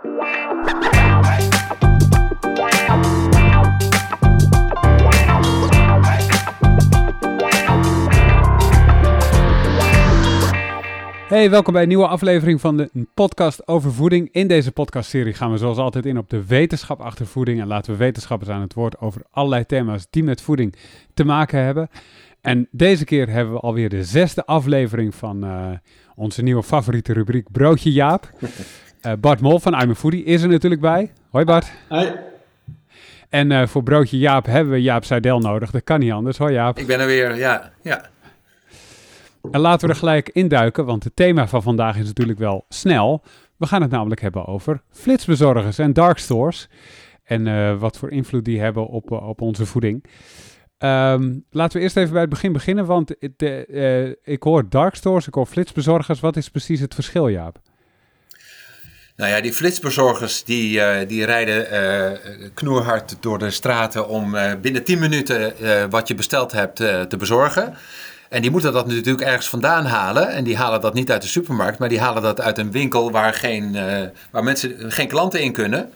Hey, welkom bij een nieuwe aflevering van de podcast over voeding. In deze podcastserie gaan we zoals altijd in op de wetenschap achter voeding en laten we wetenschappers aan het woord over allerlei thema's die met voeding te maken hebben. En deze keer hebben we alweer de zesde aflevering van uh, onze nieuwe favoriete rubriek Broodje Jaap. Uh, Bart Mol van I'm a Foodie is er natuurlijk bij. Hoi Bart. Hoi. En uh, voor Broodje Jaap hebben we Jaap Seidel nodig. Dat kan niet anders. Hoi Jaap. Ik ben er weer, ja. ja. En laten we er gelijk induiken, want het thema van vandaag is natuurlijk wel snel. We gaan het namelijk hebben over flitsbezorgers en dark stores. En uh, wat voor invloed die hebben op, op onze voeding. Um, laten we eerst even bij het begin beginnen, want de, uh, ik hoor dark stores, ik hoor flitsbezorgers. Wat is precies het verschil, Jaap? Nou ja, die flitsbezorgers die, die rijden knoerhard door de straten om binnen 10 minuten wat je besteld hebt te bezorgen. En die moeten dat natuurlijk ergens vandaan halen. En die halen dat niet uit de supermarkt, maar die halen dat uit een winkel waar, geen, waar mensen geen klanten in kunnen.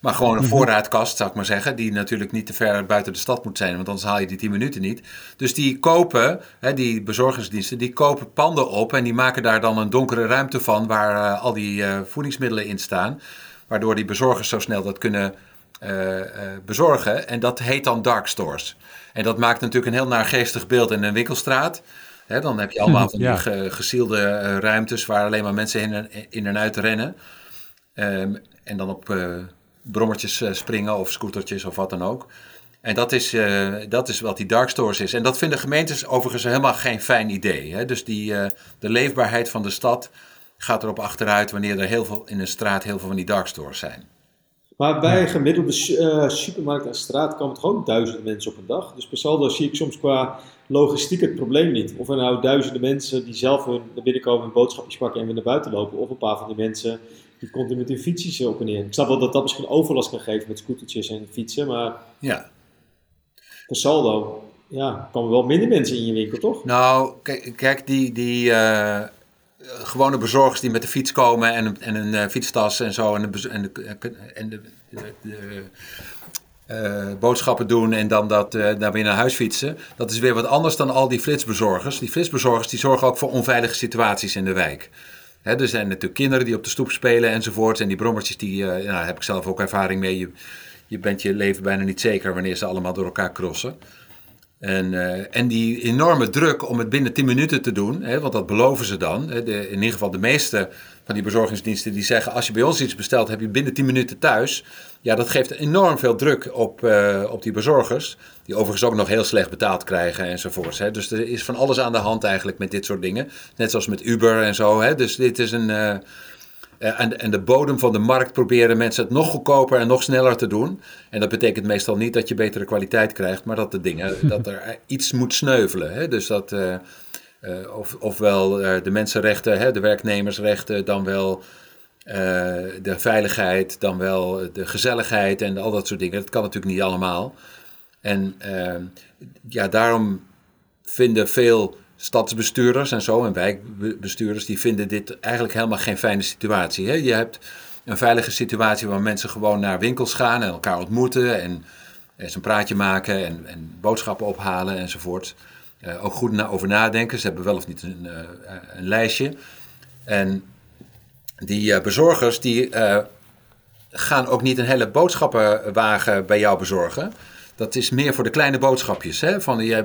Maar gewoon een voorraadkast, zou ik maar zeggen. Die natuurlijk niet te ver buiten de stad moet zijn, want anders haal je die 10 minuten niet. Dus die kopen, hè, die bezorgersdiensten, die kopen panden op. En die maken daar dan een donkere ruimte van waar uh, al die uh, voedingsmiddelen in staan. Waardoor die bezorgers zo snel dat kunnen bezorgen. En dat heet dan dark stores. En dat maakt natuurlijk een heel naargeestig beeld in een winkelstraat. dan heb je allemaal van die ge, gesielde uh, ruimtes waar alleen maar mensen in en, in en uit rennen. Um, en dan op brommertjes uh, springen of scootertjes of wat dan ook. En dat is, dat is wat die dark stores is. En dat vinden gemeentes overigens helemaal geen fijn idee. Hè? Dus die, de leefbaarheid van de stad gaat erop achteruit wanneer er heel veel in een straat heel veel van die dark stores zijn. Maar bij een gemiddelde uh, supermarkt en straat komen toch ook duizenden mensen op een dag. Dus per saldo zie ik soms qua logistiek het probleem niet. Of er nou duizenden mensen die zelf hun naar binnen komen, een boodschapjes pakken en weer naar buiten lopen. Of een paar van die mensen die continu met hun fietsjes op en neer. Ik snap wel dat dat misschien overlast kan geven met scootertjes en fietsen, maar ja. per saldo ja, komen wel minder mensen in je winkel, toch? Nou, kijk, kijk die... die uh gewone bezorgers die met de fiets komen en, en een uh, fietstas en zo en de, en de, en de, de, de uh, boodschappen doen en dan dat, uh, daar weer naar huis fietsen. Dat is weer wat anders dan al die flitsbezorgers. Die flitsbezorgers die zorgen ook voor onveilige situaties in de wijk. Hè, er zijn natuurlijk kinderen die op de stoep spelen enzovoort. En die brommertjes, die, nou, daar heb ik zelf ook ervaring mee. Je, je bent je leven bijna niet zeker wanneer ze allemaal door elkaar crossen. En, uh, en die enorme druk om het binnen 10 minuten te doen, hè, want dat beloven ze dan. Hè, de, in ieder geval de meeste van die bezorgingsdiensten die zeggen: als je bij ons iets bestelt, heb je binnen 10 minuten thuis. Ja, dat geeft enorm veel druk op, uh, op die bezorgers. Die overigens ook nog heel slecht betaald krijgen enzovoorts. Hè. Dus er is van alles aan de hand eigenlijk met dit soort dingen. Net zoals met Uber en zo. Hè. Dus dit is een. Uh, en, en de bodem van de markt proberen mensen het nog goedkoper en nog sneller te doen. En dat betekent meestal niet dat je betere kwaliteit krijgt, maar dat de dingen, dat er iets moet sneuvelen. Hè? Dus dat, uh, uh, of, ofwel de mensenrechten, hè, de werknemersrechten, dan wel de veiligheid, dan wel de gezelligheid en al dat soort dingen. Dat kan natuurlijk niet allemaal. En ja, daarom vinden veel stadsbestuurders en zo en wijkbestuurders, die vinden dit eigenlijk helemaal geen fijne situatie. Hè? Je hebt een veilige situatie waar mensen gewoon naar winkels gaan en elkaar ontmoeten en eens een praatje maken en, en boodschappen ophalen enzovoort. Uh, ook goed na, over nadenken. Ze hebben wel of niet een, uh, een lijstje. En die uh, bezorgers die gaan ook niet een hele boodschappenwagen bij jou bezorgen. Dat is meer voor de kleine boodschapjes. Hè? Van je,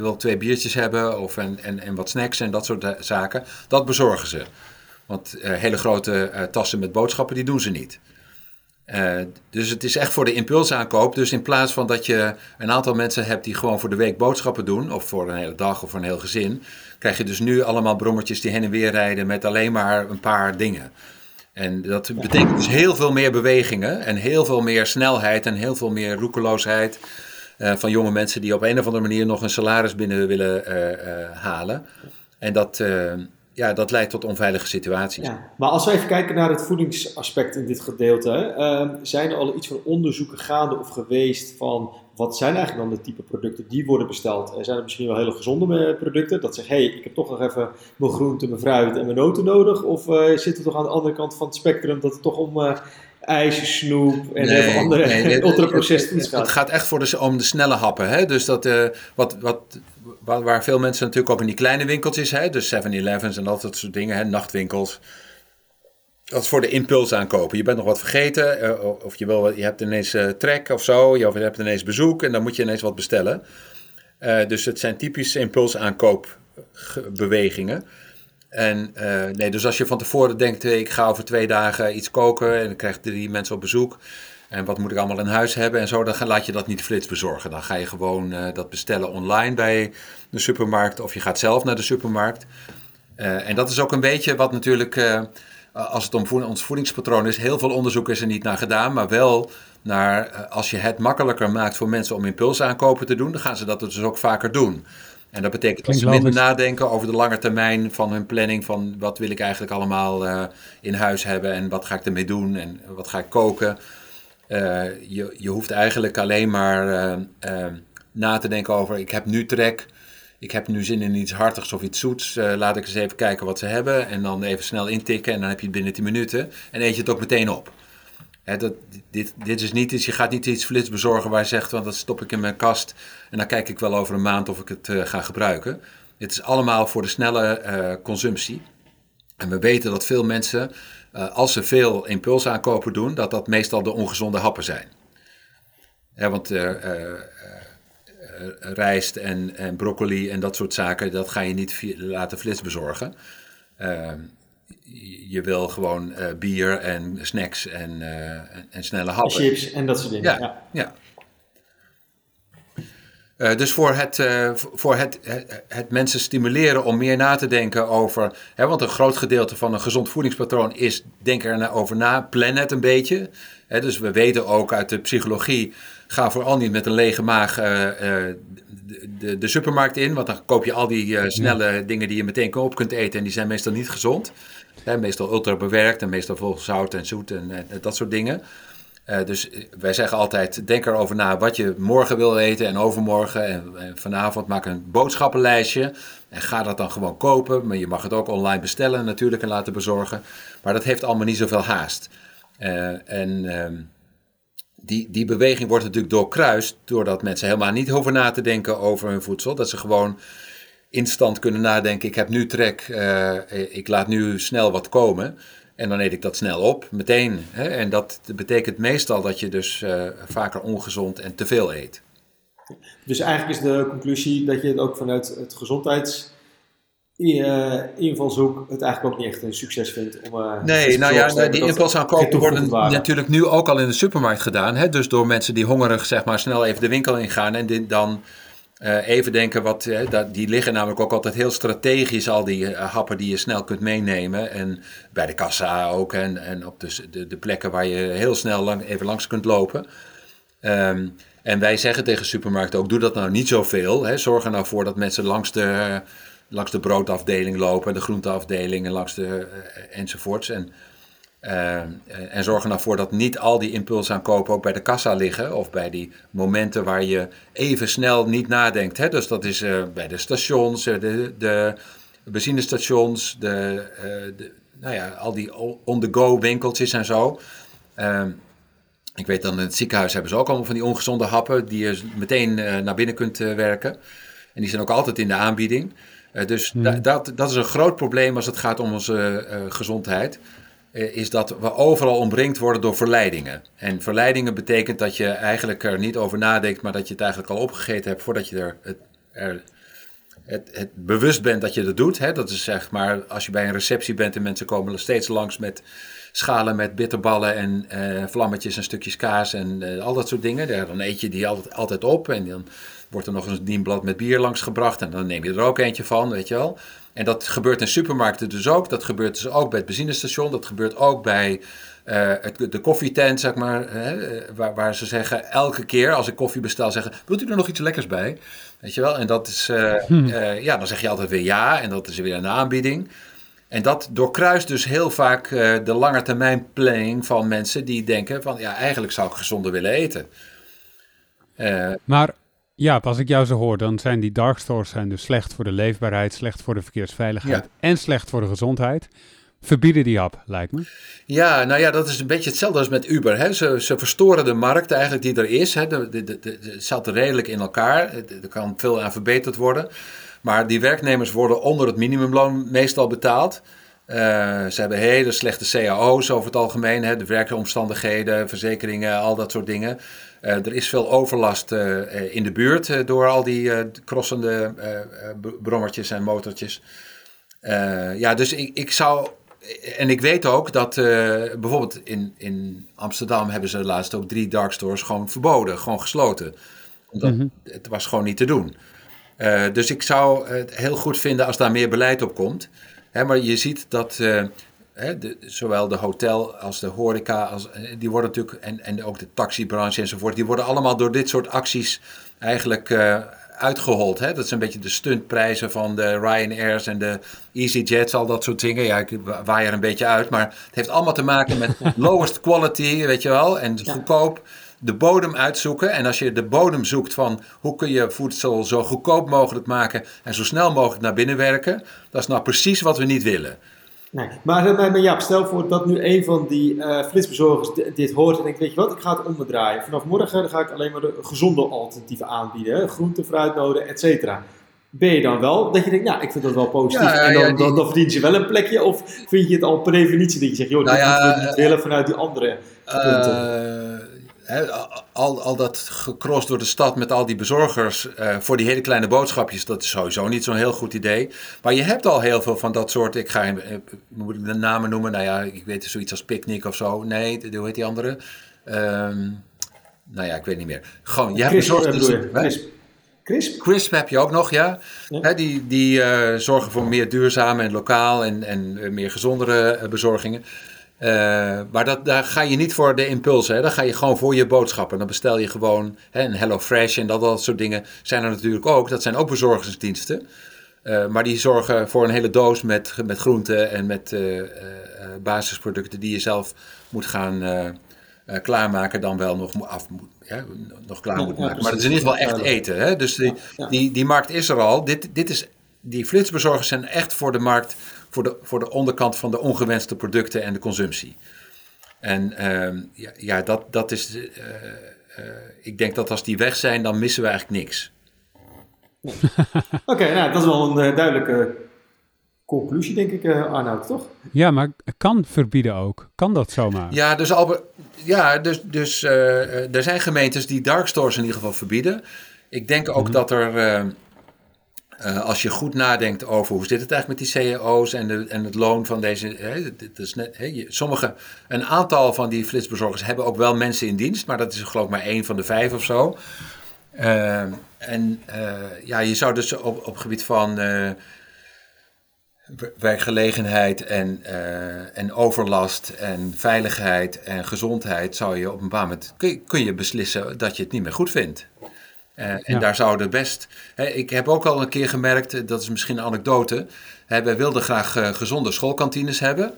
wil twee biertjes hebben of en, en, en wat snacks en dat soort zaken. Dat bezorgen ze. Want hele grote tassen met boodschappen, die doen ze niet. Uh, dus het is echt voor de impulsaankoop. Dus in plaats van dat je een aantal mensen hebt die gewoon voor de week boodschappen doen, of voor een hele dag of voor een heel gezin, krijg je dus nu allemaal brommertjes die heen en weer rijden met alleen maar een paar dingen. En dat betekent dus heel veel meer bewegingen en heel veel meer snelheid en heel veel meer roekeloosheid uh, van jonge mensen die op een of andere manier nog een salaris binnen willen uh, halen. En dat, ja, dat leidt tot onveilige situaties. Ja, maar als we even kijken naar het voedingsaspect in dit gedeelte, uh, zijn er al iets van onderzoeken gaande of geweest van wat zijn eigenlijk dan de type producten die worden besteld? En zijn er misschien wel hele gezonde producten? Dat zegt, hé, hey, ik heb toch nog even mijn groenten, mijn fruit en mijn noten nodig? Of uh, zit er toch aan de andere kant van het spectrum dat het toch om uh, ijs, snoep en nee, andere nee, ultraprocessed gaat? Het gaat echt voor de, om de snelle happen. Hè? Dus dat, uh, wat, wat, waar, veel mensen natuurlijk ook in die kleine winkeltjes, hè? dus 7-Elevens en al dat soort dingen, hè? nachtwinkels dat is voor de impuls aankopen. Je bent nog wat vergeten, uh, of je, wil, je hebt ineens uh, trek of zo, je, of je hebt ineens bezoek en dan moet je ineens wat bestellen. Uh, dus het zijn typische impulsaankoopbewegingen. En nee, dus als je van tevoren denkt, ik ga over twee dagen iets koken en dan krijg ik drie mensen op bezoek. En wat moet ik allemaal in huis hebben en zo, dan laat je dat niet flits bezorgen. Dan ga je gewoon dat bestellen online bij de supermarkt of je gaat zelf naar de supermarkt. en dat is ook een beetje wat natuurlijk eh, als het om ons voedingspatroon is, heel veel onderzoek is er niet naar gedaan, maar wel naar eh, als je het makkelijker maakt voor mensen om impulsaankopen te doen, dan gaan ze dat dus ook vaker doen. En dat betekent dat ze minder nadenken over de lange termijn van hun planning van wat wil ik eigenlijk allemaal in huis hebben en wat ga ik ermee doen en wat ga ik koken. Uh, je, je hoeft eigenlijk alleen maar uh, na te denken over ik heb nu trek, ik heb nu zin in iets hartigs of iets zoets. Laat ik eens even kijken wat ze hebben. En dan even snel intikken en dan heb je het binnen 10 minuten. En eet je het ook meteen op. Dat, dit, dit is niet iets, je gaat niet iets flits bezorgen waar je zegt, want dat stop ik in mijn kast. En dan kijk ik wel over een maand of ik het ga gebruiken. Het is allemaal voor de snelle consumptie. En we weten dat veel mensen, als ze veel impulsaankopen doen, dat dat meestal de ongezonde happen zijn. Ja, want eh, rijst en, en broccoli en dat soort zaken, dat ga je niet laten flits bezorgen. Ehm, je wil gewoon uh, bier en snacks en, uh, en, en, snelle happen. Chips en dat soort dingen. Ja, ja. Uh, dus voor, het, voor het, het, het, mensen stimuleren om meer na te denken over. Hè, want een groot gedeelte van een gezond voedingspatroon is denk erover na, plan het een beetje. Hè, dus we weten ook uit de psychologie Ga vooral niet met een lege maag uh, de, de, de, supermarkt in, want dan koop je al die snelle dingen die je meteen op kunt eten en die zijn meestal niet gezond. Hè, meestal ultra bewerkt en meestal vol zout en zoet en, en dat soort dingen. Uh, dus wij zeggen altijd, denk erover na wat je morgen wil eten en overmorgen en, vanavond. Maak een boodschappenlijstje en ga dat dan gewoon kopen. Maar je mag het ook online bestellen natuurlijk en laten bezorgen. Maar dat heeft allemaal niet zoveel haast. Uh, en... Ehm, die, die beweging wordt natuurlijk doorkruist doordat mensen helemaal niet hoeven na te denken over hun voedsel. Dat ze gewoon instant kunnen nadenken, ik heb nu trek, ik laat nu snel wat komen. En dan eet ik dat snel op, meteen. Hè? En dat betekent meestal dat je dus uh, vaker ongezond en te veel eet. Dus eigenlijk is de conclusie dat je het ook vanuit het gezondheids uh, invalshoek het eigenlijk ook niet echt een succes vindt. Om, uh, nee, nou ja, die impulsaankopen worden natuurlijk nu ook al in de supermarkt gedaan. Hè? Dus door mensen die hongerig zeg maar snel even de winkel ingaan en dit dan uh, even denken wat, die liggen namelijk ook altijd heel strategisch, al die happen die je snel kunt meenemen. En bij de kassa ook en, en op de, de, de plekken waar je heel snel even langs kunt lopen. Um, en wij zeggen tegen supermarkten ook, doe dat nou niet zoveel. Hè? Zorg er nou voor dat mensen langs de langs de broodafdeling lopen, de groenteafdeling en langs de enzovoorts. En, uh, en zorgen ervoor dat niet al die impulsaankopen ook bij de kassa liggen of bij die momenten waar je even snel niet nadenkt. Hè? Dus dat is uh, bij de stations, de, de benzinestations, de, de, nou ja, al die on-the-go winkeltjes en zo. Ehm, ik weet dan in het ziekenhuis hebben ze ook allemaal van die ongezonde happen die je meteen naar binnen kunt werken. En die zijn ook altijd in de aanbieding. Dus hmm. dat, dat is een groot probleem als het gaat om onze gezondheid. Uh, is dat we overal omringd worden door verleidingen. En verleidingen betekent dat je eigenlijk er niet over nadenkt, maar dat je het eigenlijk al opgegeten hebt voordat je er, het, er het, bewust bent dat je dat doet. Hè? Dat is zeg maar als je bij een receptie bent en mensen komen steeds langs met schalen met bitterballen en vlammetjes en stukjes kaas en al dat soort dingen. Dan eet je die altijd, altijd op en dan wordt er nog een dienblad met bier langs gebracht en dan neem je er ook eentje van, weet je wel. En dat gebeurt in supermarkten dus ook. Dat gebeurt dus ook bij het benzinestation. Dat gebeurt ook bij uh, het, de koffietent, zeg maar. Hè, waar, waar, ze zeggen, elke keer als ik koffie bestel, zeggen... Wilt u er nog iets lekkers bij? Weet je wel? En dat is... Uh, uh, ja, dan zeg je altijd weer ja. En dat is weer een aanbieding. En dat doorkruist dus heel vaak de langetermijn planning van mensen die denken van ja, eigenlijk zou ik gezonder willen eten. Maar ja, als ik jou zo hoor, dan zijn die dark stores zijn dus slecht voor de leefbaarheid, slecht voor de verkeersveiligheid en slecht voor de gezondheid. Verbieden die hap, lijkt me. Ja, nou ja, dat is een beetje hetzelfde als met Uber. Hè. Ze, ze verstoren de markt eigenlijk die er is. Hè. De, de, de, het zat redelijk in elkaar. Er kan veel aan verbeterd worden. Maar die werknemers worden onder het minimumloon meestal betaald. Uh, ze hebben hele slechte cao's over het algemeen. Hè, de werkomstandigheden, verzekeringen, al dat soort dingen. Uh, er is veel overlast uh, in de buurt door al die crossende brommertjes en motortjes. ja, dus ik, ik zou. En ik weet ook dat bijvoorbeeld in, in Amsterdam hebben ze laatst ook drie dark stores gewoon verboden, gewoon gesloten. Omdat mm het was gewoon niet te doen. Uh, dus ik zou het heel goed vinden als daar meer beleid op komt. Hè, maar je ziet dat uh, hè, de, zowel de hotel als de horeca, als, eh, die worden natuurlijk, en, en ook de taxibranche enzovoort, die worden allemaal door dit soort acties eigenlijk uh, uitgehold. Hè? Dat zijn een beetje de stuntprijzen van de Ryanair's en de EasyJets, al dat soort dingen. Ja, ik waai er een beetje uit, maar het heeft allemaal te maken met lowest quality, weet je wel, en goedkoop de bodem uitzoeken. En als je de bodem zoekt van hoe kun je voedsel zo goedkoop mogelijk maken en zo snel mogelijk naar binnen werken, dat is nou precies wat we niet willen. Nee, maar, maar ja, stel voor dat nu een van die uh, flitsbezorgers dit hoort en denkt, weet je wat, ik ga het omdraaien. Vanaf morgen ga ik alleen maar de gezonde alternatieven aanbieden, groente, fruitnoden, et cetera. Ben je dan wel dat je denkt, nou, ik vind dat wel positief en dan, dan, dan, verdient je wel een plekje? Of vind je het al per definitie dat je zegt, joh, nou dat moeten we niet willen vanuit die andere punten? Uh, al, al dat gecrossed door de stad met al die bezorgers uh, voor die hele kleine boodschapjes, dat is sowieso niet zo'n heel goed idee. Maar je hebt al heel veel van dat soort, ik ga, uh, moet ik de namen noemen? Nou ja, ik weet zoiets als Picnic of zo. Nee, hoe heet die andere? Um, nou ja, ik weet niet meer. Gewoon, je hebt bezorgd. Crisp. Crisp? Crisp heb je ook nog, ja. ja. die die uh, zorgen voor meer duurzame en lokaal en, en meer gezondere bezorgingen. Uh, maar dat, daar ga je niet voor de impulsen. Hè. Dan ga je gewoon voor je boodschappen. Dan bestel je gewoon hè, een HelloFresh en dat, dat soort dingen zijn er natuurlijk ook. Dat zijn ook bezorgingsdiensten. Uh, maar die zorgen voor een hele doos met, met groenten en met uh, basisproducten die je zelf moet gaan klaarmaken. Dan wel nog, af, ja, nog klaar moet maken. maar dat is in ieder geval echt eten. Hè. Dus die, die, die markt is er al. Dit, dit is, die flitsbezorgers zijn echt voor de markt voor de, voor de onderkant van de ongewenste producten en de consumptie. En ehm, ja, ja, dat, dat is. Uh, ik denk dat als die weg zijn, dan missen we eigenlijk niks. Oké, nou, dat is wel een uh, duidelijke conclusie, denk ik, Arnoud, toch? Ja, maar kan verbieden ook. Kan dat zomaar? Ja, dus, Albert, ja, dus, dus er zijn gemeentes die dark stores in ieder geval verbieden. Ik denk ook mhm. dat er ehm, uh, als je goed nadenkt over hoe zit het eigenlijk met die CEO's en, de, en het loon van deze. Dit is net, sommige, een aantal van die flitsbezorgers hebben ook wel mensen in dienst, maar dat is geloof ik maar één van de vijf of zo. Uh, en uh, ja, je zou dus op, op gebied van werkgelegenheid en, en overlast en veiligheid en gezondheid, zou je op een bepaald moment kun kun je beslissen dat je het niet meer goed vindt. Uh, en daar zouden best. Hè, ik heb ook al een keer gemerkt, eh, dat is misschien een anekdote. Hè, wij wilden graag uh, gezonde schoolkantines hebben.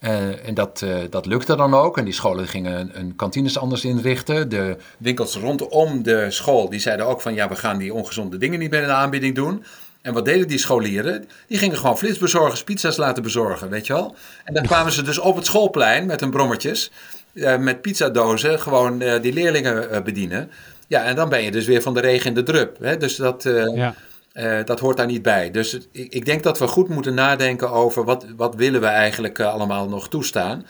Uh, en dat, dat lukte dan ook. En die scholen gingen een, een kantines anders inrichten. De winkels rondom de school die zeiden ook van ja, we gaan die ongezonde dingen niet meer in de aanbieding doen. En wat deden die scholieren? Die gingen gewoon flitsbezorgers, pizza's laten bezorgen, weet je wel. En dan kwamen ze dus op het schoolplein met hun brommertjes, met pizzadozen, gewoon die leerlingen bedienen. Ja, en dan ben je dus weer van de regen in de drup. Hè? Dus dat, uh, ja. uh, dat hoort daar niet bij. Dus ik, ik, denk dat we goed moeten nadenken over wat, wat willen we eigenlijk uh, allemaal nog toestaan.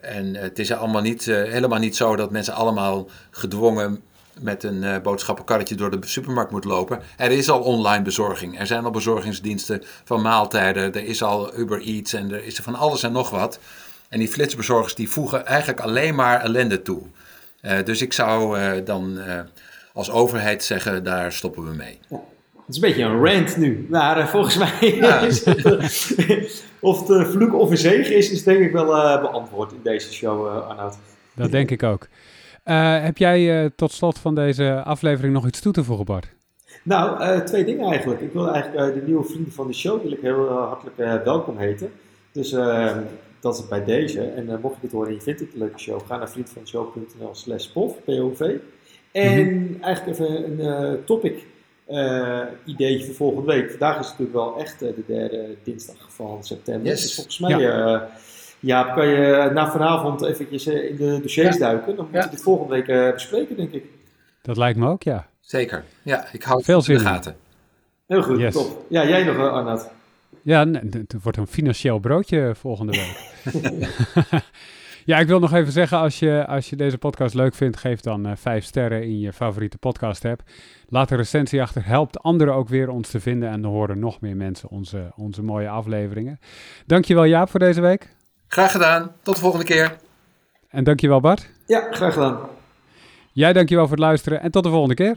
en het is allemaal niet, helemaal niet zo dat mensen allemaal gedwongen met een boodschappenkarretje door de supermarkt moeten lopen. Er is al online bezorging. Er zijn al bezorgingsdiensten van maaltijden. Er is al Uber Eats en er is er van alles en nog wat. En die flitsbezorgers die voegen eigenlijk alleen maar ellende toe. Uh, dus ik zou uh, dan uh, als overheid zeggen, daar stoppen we mee. Ja. Het is een beetje een rant nu. Maar volgens mij ja. is het, of de vloek of een zegen is, is denk ik wel beantwoord in deze show, Arnoud. Dat denk ik ook. heb jij tot slot van deze aflevering nog iets toe te voegen, Bart? Nou, uh, twee dingen eigenlijk. Ik wil eigenlijk uh, de nieuwe vrienden van de show wil ik heel uh, hartelijk welkom heten. Dus ehm, dat is bij deze. En mocht je dit horen en je vindt het een leuke show, ga naar vriendvanshow.nl slash POV. En mm -hmm. eigenlijk even een topic ideetje voor volgende week. Vandaag is het natuurlijk wel echt de derde dinsdag van september. Yes. Dus volgens mij... Ja. Ja, kan je na vanavond eventjes in de dossiers ja. duiken. Dan moeten we het volgende week bespreken, denk ik. Dat lijkt me ook, ja. Zeker. Ja, ik hou Veel het in zin de in. gaten. Heel goed, Yes. top. Ja, jij nog, uh, Arnoud. Ja, het wordt een financieel broodje volgende week. ja, ik wil nog even zeggen, als je, als je deze podcast leuk vindt, geef dan eh, vijf sterren in je favoriete podcast app. Laat een recensie achter, helpt anderen ook weer ons te vinden en dan horen nog meer mensen onze, onze mooie afleveringen. Dankjewel Jaap voor deze week. Graag gedaan. Tot de volgende keer. En dankjewel Bart. Ja, graag gedaan. Jij dankjewel voor het luisteren en tot de volgende keer.